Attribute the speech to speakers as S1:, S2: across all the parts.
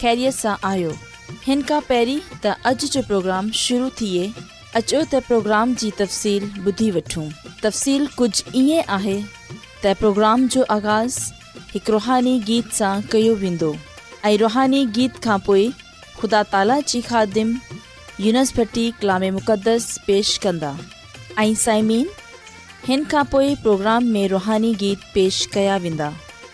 S1: ख़ैरियत सां आहियो हिन تا اج त پروگرام जो प्रोग्राम शुरू थिए अचो त प्रोग्राम जी तफ़सील ॿुधी वठूं तफ़सील कुझु ईअं जो आगाज़ हिकु रुहानी गीत सां कयो वेंदो रुहानी गीत खां पोइ ख़ुदा ताला जी खादिम यूनिसबट्टी कलाम मुक़दस पेश कंदा प्रोग्राम में रुहानी गीत पेश कया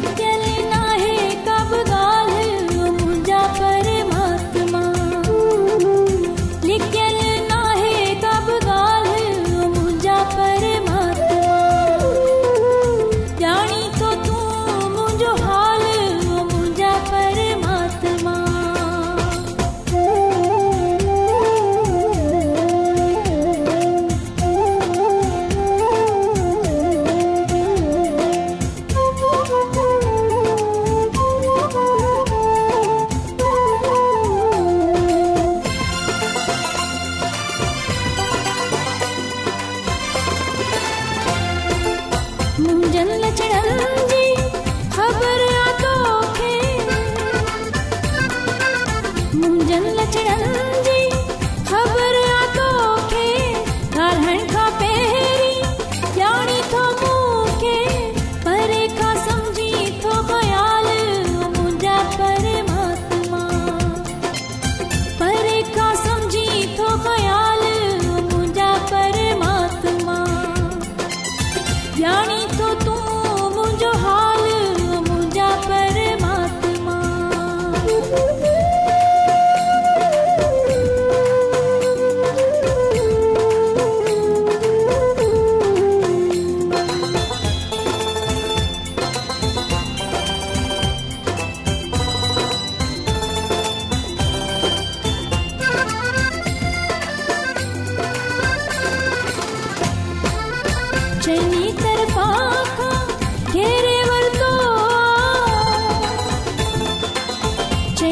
S2: get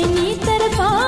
S2: नहीं कर पा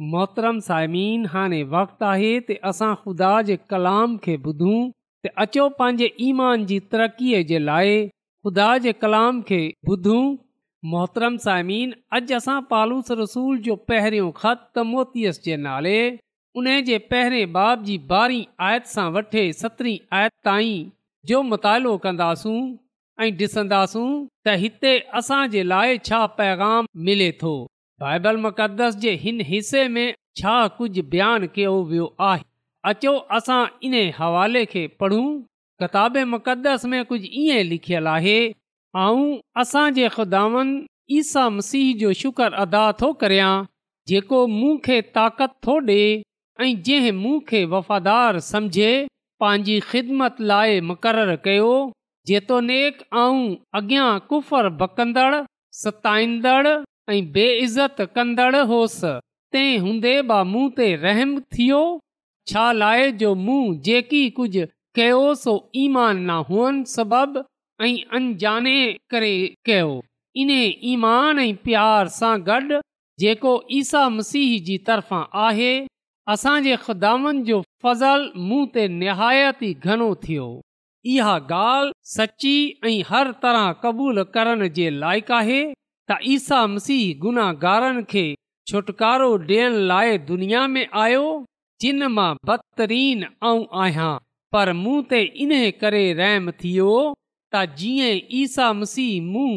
S3: मोहतरम साइमीन हाणे वक़्तु आहे त असां ख़ुदा जे कलाम खे ॿुधूं त अचो पंहिंजे ईमान जी तरक़ीअ जे लाइ ख़ुदा जे कलाम खे ॿुधूं मोहतरम साइमीन अॼु असां पालूस रसूल जो पहिरियों ख़त मोतीअस जे नाले उन जे पहिरें बाब जी ॿारहीं आयत सां वठे सतरहीं आयत ताईं जो मुतालो कंदासूं ऐं ॾिसंदासूं त हिते असांजे लाइ छा पैगाम मिले थो बाइबल मुक़दस जे हिन हिसे में छा कुझु बयानु कयो वियो आहे अचो असां इन हवाले खे पढ़ूं किताब मुक़दस में कुझु ईअं लिखियलु आहे ऐं असांजे ख़ुदावन ईसा मसीह जो शुक्र अदा थो करियां जेको मूं ताक़त थो ॾे ऐं जंहिं मूं खे समझे पंहिंजी ख़िदमत लाइ मुक़ररु कयो जेतोनेक ऐं अॻियां कुफर बकंदड़ सताईंदड़ ऐं बेइज़त कंदड़ होसि तंहिं हूंदे बि मूं ते रहमु थियो छा लाइ जो मूं जेकी कुझु सो ईमान न हुअनि सबबि ऐं अंजाणे करे कयो इन ईमान ऐं प्यार सां गॾु जेको ईसा मसीह जी तरफ़ां आहे असांजे ख़ुदानि जो फज़ल मूं ते निहायत ई घणो थियो इहा ॻाल्हि सची ऐं हर तरह क़बूल करण जे लाइक़ु आहे त ईसा मसीह गुनाहगारनि खे छुटकारो ॾियण लाइ दुनिया में आयो जिन मां बदतरीन ऐं आहियां पर मूं ते इन करे रहम थियो त जीअं ईसा मसीह मूं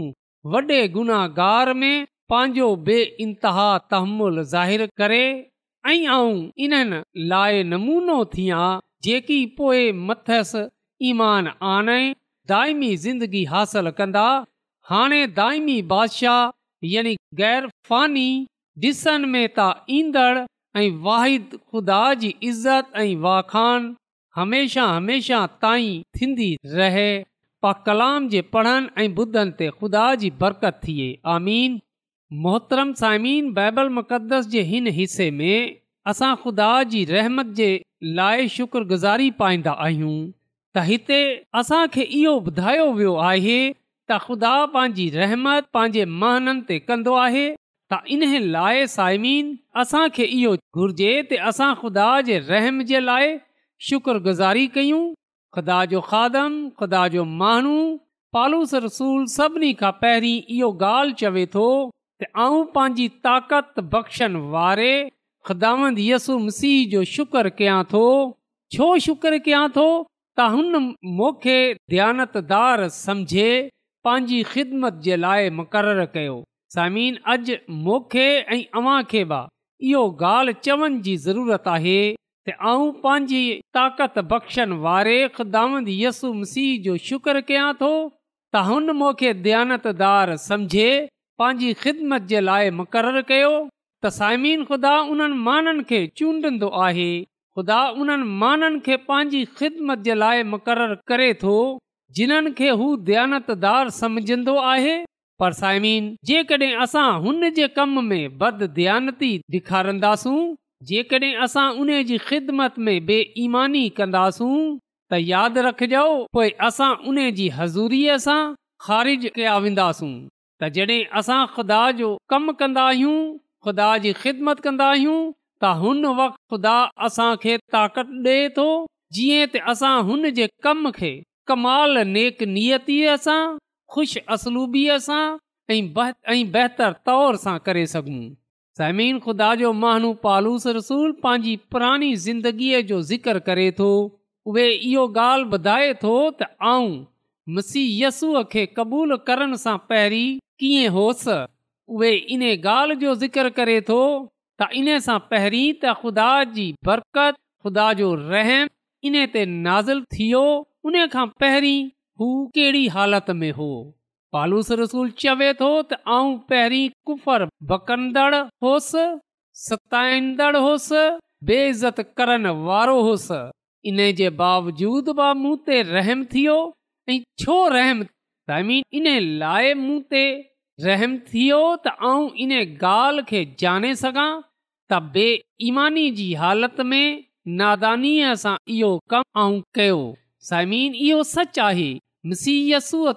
S3: वॾे गुनाहगार में पंहिंजो बे इंतिहा तहमुल ज़ाहिर करे ऐं आऊं इन्हनि लाइ नमूनो थियां जेकी पोइ मथसि ईमान ईमाने दाइमी ज़िंदगी हासिल कंदा हाणे दाइमी बादशाह यानी ग़ैर फ़ानी में ईंदड़ ऐं वाहिद ख़ुदा जी इज़त ऐं वाखान हमेशा हमेशा ताईं थींदी रहे पा कलाम जे पढ़नि ऐं ॿुधनि ते ख़ुदा जी बरकत थिए आमीन मोहतरम साइमीन बाइबल मुक़दस जे हिन हिसे में असां ख़ुदा जी रहमत जे लाइ शुक्रगुज़ारी पाईंदा आहियूं त हिते असांखे इहो ॿुधायो वियो आहे त ख़ुदा पंहिंजी रहमत पंहिंजे महननि ते कंदो आहे त इन लाइ साइमीन असांखे इहो घुर्जे त असां ख़ुदा जे रहम जे लाइ शुक्रगुज़ारी कयूं ख़ुदा जो खादम ख़ुदा जो माण्हू पालूस रसूल सभिनी खां पहिरीं इहो ॻाल्हि चवे थो त आऊं पंहिंजी ताक़त बख़्शण वारे ख़ुदावंदसु मसीह जो शुक्र कयां थो छो शुक्र कयां थो त हुन मूंखे ध्यानतदार सम्झे पंहिंजी ख़िदमत जे लाइ मुक़ररु कयो साइमीन अॼु मूंखे ऐं अव्हां खे बि इहो ॻाल्हि चवण जी ज़रूरत आहे त आऊं पंहिंजी ताक़त बख़्शण वारे ख़ुदा यसु मसीह जो शुक्र कयां थो त हुन मूंखे दयानतदार सम्झे पंहिंजी ख़िदमत जे लाइ मुक़ररु कयो त साइमीन ख़ुदा उन्हनि माननि खे चूंडंदो आहे ख़ुदा उन्हनि माननि खे पंहिंजी ख़िदमत जे लाइ मुक़ररु करे थो जिन्हनि खे हू दयानतदार समुझंदो आहे पर साइमीन जेकॾहिं असां हुन जे कम में बद दयानती ॾेखारींदासूं जेकॾहिं असां उन जी ख़िदमत में बे ईमानी कंदासूं त यादि रखजो पोइ असां उन जी हज़ूरीअ सां ख़ारिज कया वेंदासूं त जॾहिं असां ख़ुदा जो कमु कंदा आहियूं ख़ुदा जी ख़िदमत कंदा आहियूं त हुन वक़्तु ख़ुदा असांखे ताक़त ॾे थो जीअं त असां हुन जे कम खे कमाल नेक नियतीअ सां ख़ुश असलूबीअ सां ऐं बहितर तौर सां करे सघूं ख़ुदा जो महानू पालूस रसूल पंहिंजी पुराणी ज़िंदगीअ जो ज़िक्र करे थो उहे इहो ॻाल्हि ॿुधाए थो त आऊं मसीयसूअ खे क़बूल करण सां पहिरीं कीअं होसि उहे इन ॻाल्हि जो ज़िक्र करे थो त इन सां पहिरीं त ख़ुदा जी बरकत ख़ुदा जो रहम इन ते नाज़िल थियो उन खां पहिरीं हू कहिड़ी हालति में हो पालूस रसूल चवे थो त आऊं पहिरीं कुफरदड़ होसि सताईंदड़ होसि बेइज़त करण वारो हुउसि इन जे बावजूद बि मूं ते रहम थियो ऐं छो रहम इन लाइ मूं ते रहम थियो त आऊं इन ॻाल्हि खे ॼाणे सघां त बेइमानी जी हालति में नादानीअ सां इहो कमु कयो साईमीन इहो सच आहे धमकाईंदो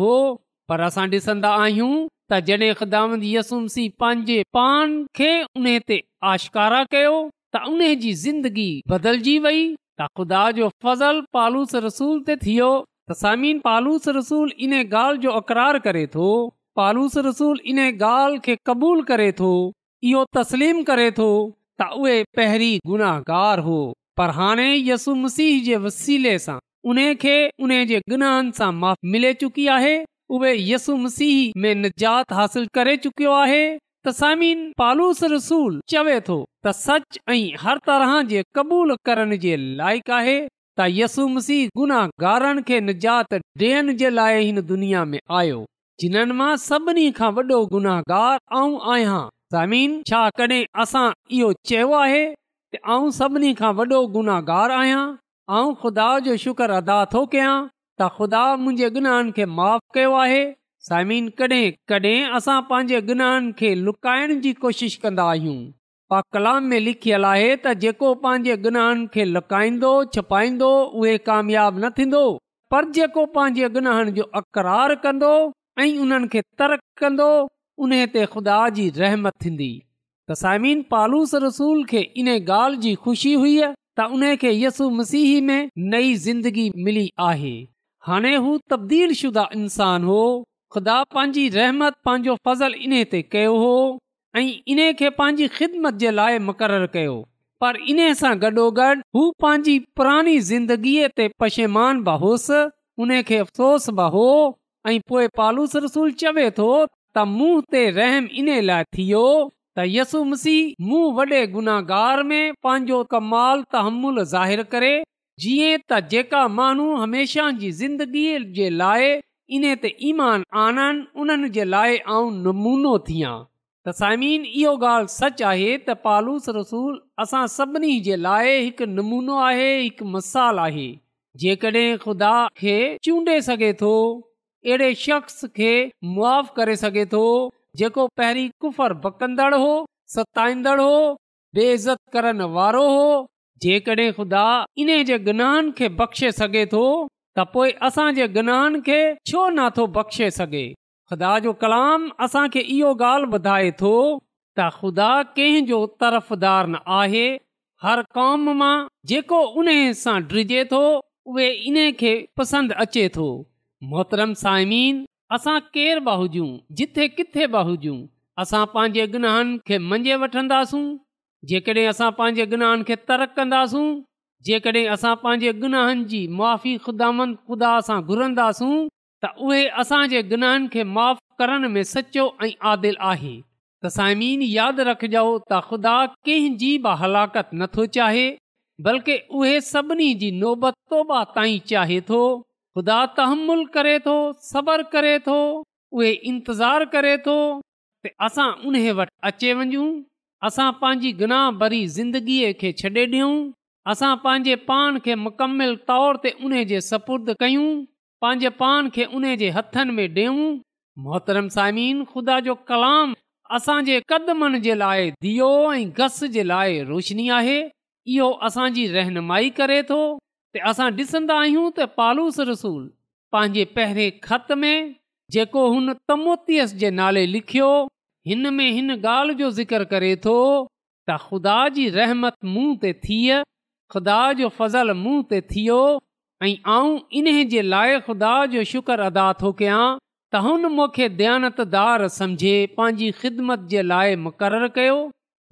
S3: हो पर असां ॾिसंदा आहियूं तॾहिं ख़ुदा यसूम सिह पंहिंजे पान खे उन ते आशकारा कयो त उन जी ज़िंदगी बदलजी वई त ख़ुदा जो फज़ल पालूस रसूल ते थियो तसामीन पालूस रसूल इन ॻाल्हि जो अकरार करे थो पालूस रसूल इन ॻाल्हि खे क़बूल करे थो इहो तस्लीम करे थो त उहे पहिरीं गुनाहगार हो पर हाणे यसु मसीह जे वसीले सां उन खे उन जे गुनाहनि सां माफ़ मिले चुकी आहे उहे यसु मसीह में निजात हासिल करे चुकियो आहे तसामीन पालूस रसूल चवे थो त सच ऐं हर तरह जे क़बूल करण जे लाइक़ु आहे त यसू मसीह गुनाहगारनि खे निजात ॾियण जे लाइ हिन दुनिया में आयो जिन्हनि मां सभिनी गुनाहगार ज़मीन छा कॾहिं असां इहो चयो आहे सभिनी खां वॾो गुनाहगार आहियां ऐं ख़ुदा जो शुक्र अदा थो कयां त ख़ुदा मुंहिंजे गुनाहनि खे माफ़ु कयो आहे सामिन कॾहिं कॾहिं असां पंहिंजे गुनाहनि खे लुकाइण जी कोशिश कंदा आहियूं पा कलाम में लिखियलु आहे त जेको पंहिंजे गुनाहनि खे लकाईंदो छपाईंदो उहे कामयाबु न थींदो पर जेको पंहिंजे गुनाहनि जो अक़रार कंदो ऐं उन्हनि खे तर्क कंदो उन ते खुदा जी रहमत थींदी त सामीन पालूस रसूल खे इन ॻाल्हि जी ख़ुशी हुई त उन खे यसु मसीह में नई ज़िंदगी मिली आहे हाणे हू तब्दील शुदा इंसान हो ख़ुदा पंहिंजी रहमत पंहिंजो फज़ल इन ते कयो हो ऐं इन्हीअ खे पंहिंजी ख़िदमत जे लाइ मुक़ररु कयो पर इन सां गॾोगॾु हू पंहिंजी पुरानी ज़िंदगीअ ते पशेमान बहोसि उन खे अफ़सोस बि हो ऐं पोइ पालूस रसूल चवे थो त मूं ते रहम इन लाइ थियो त यसू मसी मूं वॾे गुनाहगार में पंहिंजो कमाल तहमुल ज़ाहिर करे जीअं त जेका माण्हू हमेशा जी ज़िंदगीअ जे लाइ इन ते ईमान आननि उन्हनि जे लाइ ऐं नमूनो थिया त साइमीन इहो ॻाल्हि सच आहे त पालूस रसूल असां सभिनी जे लाइ हिकु नमूनो आहे हिकु मसाल आहे जेकॾहिं खुदा खे चूंडे सघे थो अहिड़े शख़्स खे मुआफ़ करे सघे थो जेको पहिरीं कुफर बकंदड़ हो सताईंदड़ हो बेइज़त करण वारो हो जेकॾहिं ख़ुदा इन जे गुनाहनि खे बख़्शे सघे थो त पोइ असांजे गुनाहनि खे छो नथो बख़्शे सघे ख़ुदा जो कलाम असांखे इहो ॻाल्हि ॿुधाए थो त ख़ुदा कंहिंजो तरफ़दार न आहे हर क़ौम मां जेको उन सां ड्रिजे थो उहे इन खे पसंदि अचे थो मोहतरम साइमीन असां केरु बाहजूं जिथे किथे बाहजूं असां पंहिंजे गुनाहनि खे मंझे वठंदासूं जेकॾहिं असां पंहिंजे खे तरक़ कंदासूं जेकॾहिं असां पंहिंजे गुनाहनि जी मुआी ख़ुदा ख़ुदा सां घुरंदासूं त उहे असांजे गुनाहनि खे माफ़ु करण में सचो ऐं आदिल आहे त साइमीन यादि रखिजो त ख़ुदा कंहिंजी बि हलाकत नथो चाहे बल्कि उहे सभिनी जी नोबत तोबा ताईं चाहे थो ख़ुदा तहमुल करे थो सबर करे थो उहे इंतज़ारु करे थो असां उन वटि अचे वञूं असां पंहिंजी गुनाह भरी ज़िंदगीअ खे छॾे ॾियूं असां पंहिंजे पाण खे मुकमिल तौर ते उन जे सपुर्दु कयूं पंहिंजे पान खे उन जे हथनि में ॾियूं मोहतरम सामीन ख़ुदा जो कलाम असांजे कदमनि जे लाइ दीयो ऐं घस जे लाइ रोशनी आहे इहो असांजी रहनुमाई करे थो त असां ॾिसंदा आहियूं त पालूस रसूल पंहिंजे पहिरें ख़त में जेको हुन तमोतीअस जे नाले लिखियो हिन में हिन ॻाल्हि जो ज़िक्र करे थो त ख़ुदा जी रहमत मूं ते थ ख़ुदा जो फज़ल मूंहं ते थियो ऐं इन जे लाइ खुदा जो शुक्र अदा थो कयां त हुन मूंखे दयानतदारु सम्झे पंहिंजी ख़िदमत जे लाइ मुक़ररु कयो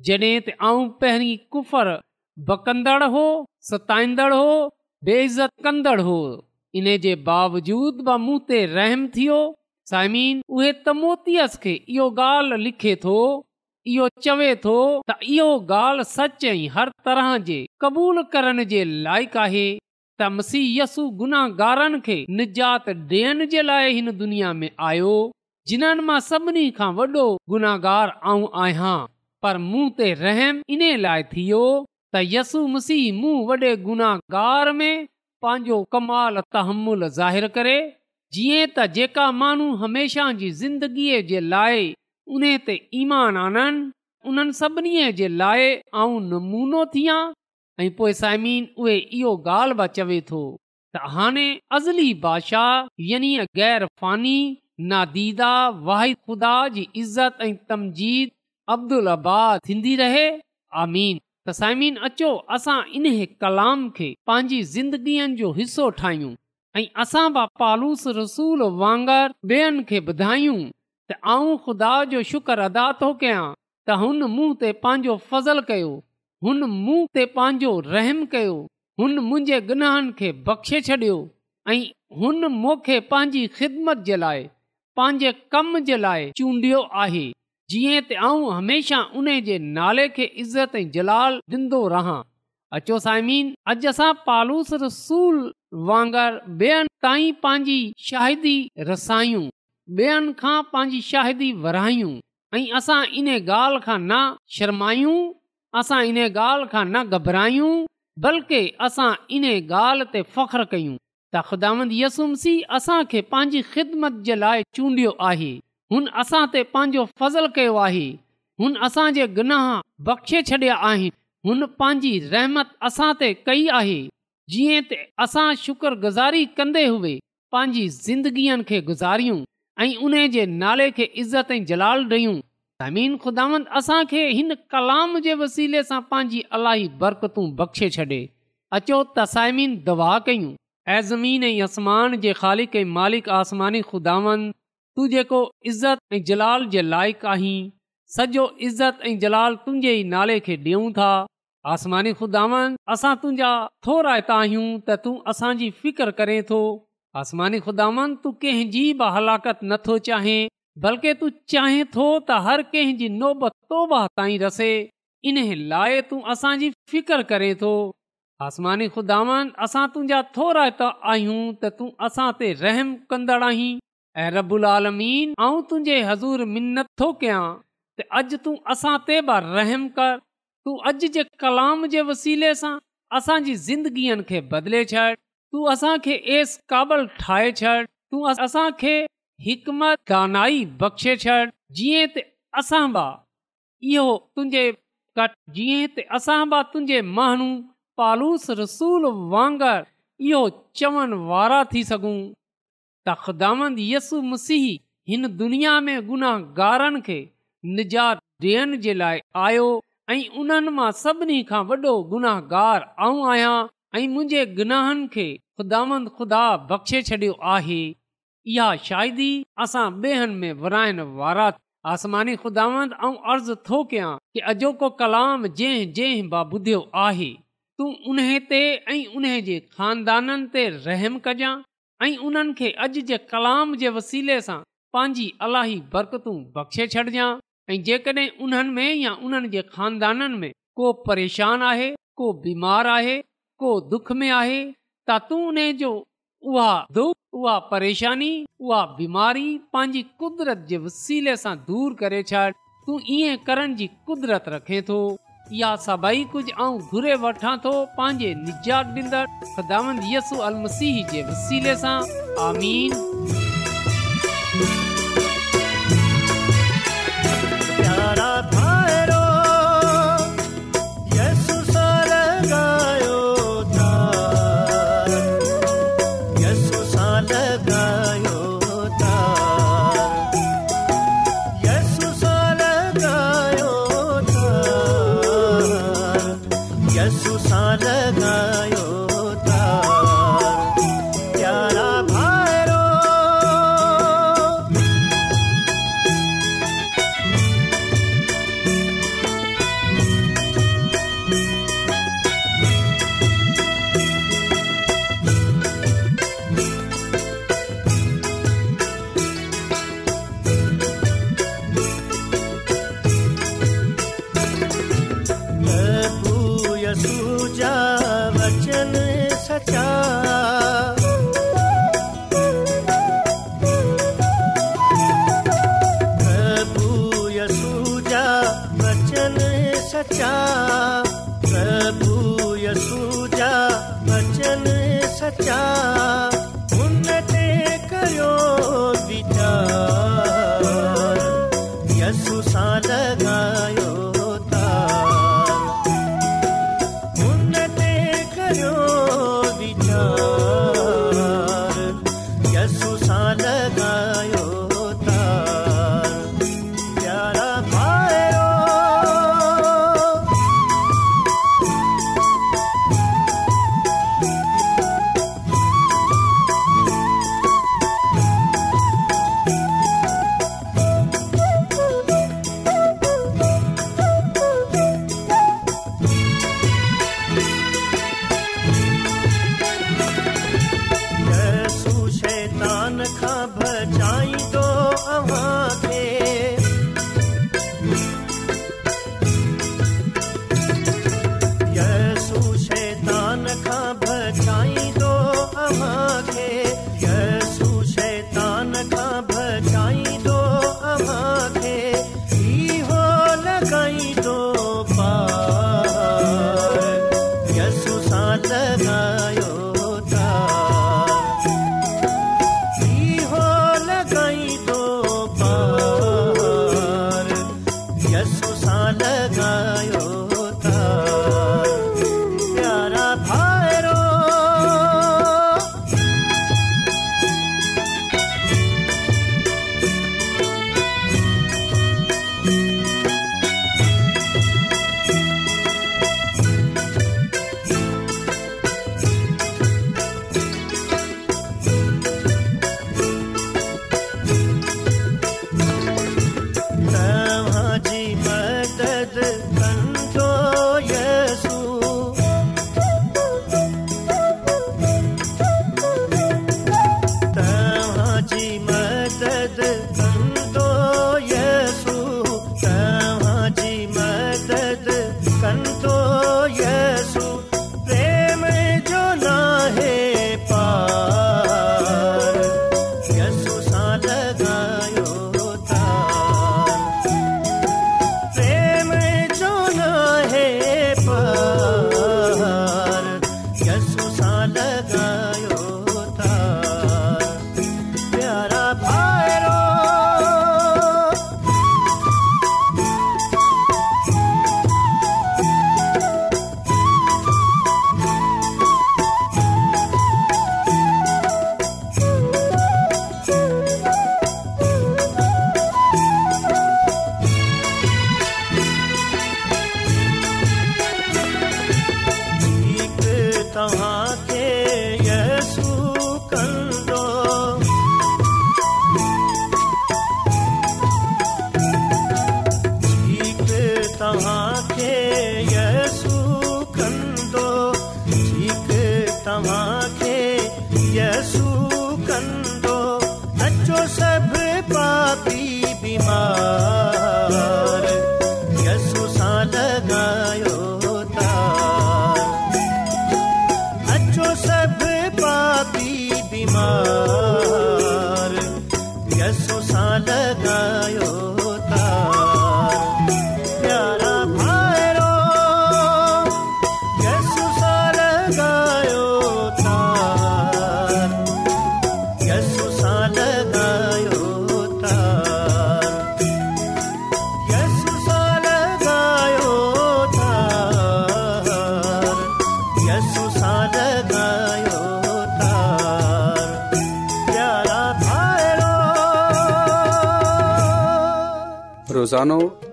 S3: जॾहिं त आऊं पहिरीं कुफर बकंदड़ हो सताईंदड़ हो बेइज़त कंदड़ हो इन जे बावजूद बि मूं ते रहम थियो साइमीन उहे तमोतीअस खे इहो ॻाल्हि लिखे थो इहो चवे थो त इहो ॻाल्हि सच ऐं हर तरह जे क़बूल करण जे लाइक़ु आहे मसीह यसु गुनाहगारनि खे निजात ॾियण जे लाइ हिन दुनिया में आयो जिन्हनि मां सभिनी खां वॾो गुनाहगार आऊं आहियां पर मूं ते रहम इन लाइ थियो त यसु मसीह मूं वॾे गुनाहगार में पंहिंजो कमाल तहमुल ज़ाहिर करे जीअं त जेका माण्हू हमेशा जी ज़िंदगीअ जे लाइ उन ते ईमान आननि उन्हनि सभिनी जे लाइ ऐं नमूनो थिया ऐं पोइ साइमीन उहे इहो ॻाल्हि ब चवे थो त हाणे अज़ली बादशाह यानी ग़ैर फ़ानी नादीदा वाहिद ख़ुदा जी इज़त ऐं साइमीन अचो असां इन कलाम खे पंहिंजी ज़िंदगीअ जो हिसो ठाहियूं ऐं असांस रसूल वांगर ॿेअनि खे ॿुधायूं त आऊं ख़ुदा जो शुक्र अदा थो कयां त हुन मुंहुं ते पंहिंजो फज़ल कयो हुन मूं ते पंहिंजो रहम कयो हुन मुंहिंजे गनाहनि खे बख़्शे छॾियो ऐं हुन मूंखे पंहिंजी ख़िदमत जे लाइ पंहिंजे कम जे लाइ चूंडियो आहे जीअं त आऊं हमेशह उन जे नाले खे इज़त ऐं जलाल ॾींदो रहां अचो साइमीन अॼु असां पालूस रसूल वांगुरु ॿियनि ताईं पंहिंजी शाहिदी रसायूं ॿियनि खां पंहिंजी शाहिदी वरायूं ऐं असां इन ॻाल्हि खां न शर्मायूं असां इन ॻाल्हि खां न घबरायूं बल्कि असां इन ॻाल्हि ते फ़ख्रु कयूं त ख़ुदांदसूमसी असांखे पंहिंजी ख़िदमत जे लाइ चूंडियो आहे हुन असां ते पंहिंजो फज़लु कयो आहे हुन असांजे गनाह बख़्शे छॾिया आहिनि हुन पंहिंजी रहमत असां ते कई आहे जीअं त असां शुक्रगुज़ारी कंदे हुए पंहिंजी ज़िंदगीअ खे गुज़ारियूं ऐं उन जे नाले खे इज़त ऐं जलाल ॾेयूं समीन खुदावन असांखे हिन कलाम जे वसीले सां पंहिंजी अलाई बरकतूं बख़्शे छॾे अचो तसाइमीन दवा कयूं ऐंज़मीन ऐं आसमान जे ख़ालिक ऐं मालिक आसमानी खुदावंद तूं जेको इज़त ऐं जलाल जे लाइक़ु आहीं सॼो इज़त ऐं जलाल तुंहिंजे ई नाले खे ॾियूं था आसमानी खुदावंद असां तुंहिंजा थो रायता आहियूं त तूं असांजी फिकिर करे थो आसमानी खुदावंद तूं कंहिंजी बि हलाकत नथो चाहे बल्कि तूं चाहीं थो त हर कंहिंजी नोबत तोबा रसे इन लाइ तूं असांजी फिकर करे थो आसमानी ख़ुदा तुंहिंजा थोरा हितां आहियूं त तूं असां ते रहम कंदड़ आहीं ऐं रबुल आलमीन आऊं तुंहिंजे हज़ूर मिनत थो कयां त अॼु तूं असां ते बि रहम कर तूं अॼु जे कलाम जे वसीले सां असांजी ज़िंदगीअ खे बदिले छॾ तूं असांखे एस काबल ठाहे छॾ तूं असांखे हिकमत बख़्शे छॾ जीअं त असां बि इहो तुंहिंजे कट जीअं त असां बि तुंहिंजे माण्हू पालूस रसूल वांगुरु इहो चवण वारा थी सघूं त यसु मसीह हिन दुनिया में गुनाहगारनि खे निजात ॾियण जे लाइ आयो ऐं उन्हनि मां सभिनी खां वॾो गुनाहगार आऊं आहियां ऐं मुंहिंजे गुनाहनि खे ख़ुदांद ख़ुदा बख़्शे छॾियो आहे इहा शायदि असां में विराइण वारा
S4: आसमानी ख़ुदा ऐं अर्ज़ु थो कयां कि अॼोको कलाम जंहिं जंहिं बाबूधियो आहे तूं उन ते ऐं उन जे ख़ानदाननि ते रहम कजांइ ऐं उन्हनि खे अॼु जे कलाम जे वसीले सां पंहिंजी अलाही बरकतूं बख़्शे छॾिजांइ ऐं जेकॾहिं उन्हनि में या उन्हनि जे खानदाननि में को परेशान आहे को बीमार आहे को दुख में आहे त तूं उन जो परेशानी उहा बीमारी पंहिंजी कुदरत जे वसीले सां दूर करे छॾ तूं ईअं करण जी कुदरत रखे थो या सभई कुझु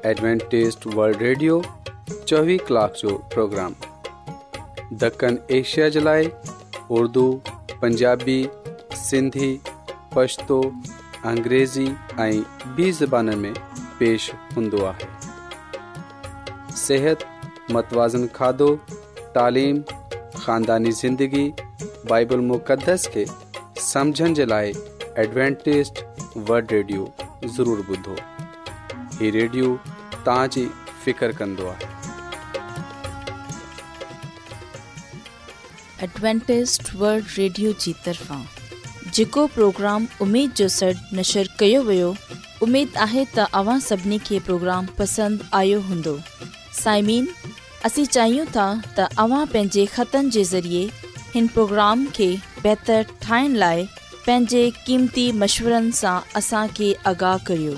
S5: एडवेंटेज़ वर्ल्ड रेडियो चोवीह कलाक जो प्रोग्राम ॾखण एशिया جلائے اردو उर्दू पंजाबी सिंधी पछतो अंग्रेज़ी ऐं ॿी ज़बान में पेश हूंदो आहे متوازن मतवाज़न खाधो خاندانی زندگی بائبل बाइबल मुक़दस खे समुझण जे लाइ एडवेंटेज़ वल्ड रेडियो ज़रूरु
S1: जेको प्रोग्राम उमेद जो सॾु नशर कयो वियो उमेदु आहे तव्हां सभिनी खे प्रोग्राम पसंदि आयो हूंदो साइमीन असीं चाहियूं था तव्हां पंहिंजे ख़तनि जे ज़रिए हिन प्रोग्राम खे बहितरु ठाहिण लाइ पंहिंजे क़ीमती मशवरनि सां असांखे आगाह करियो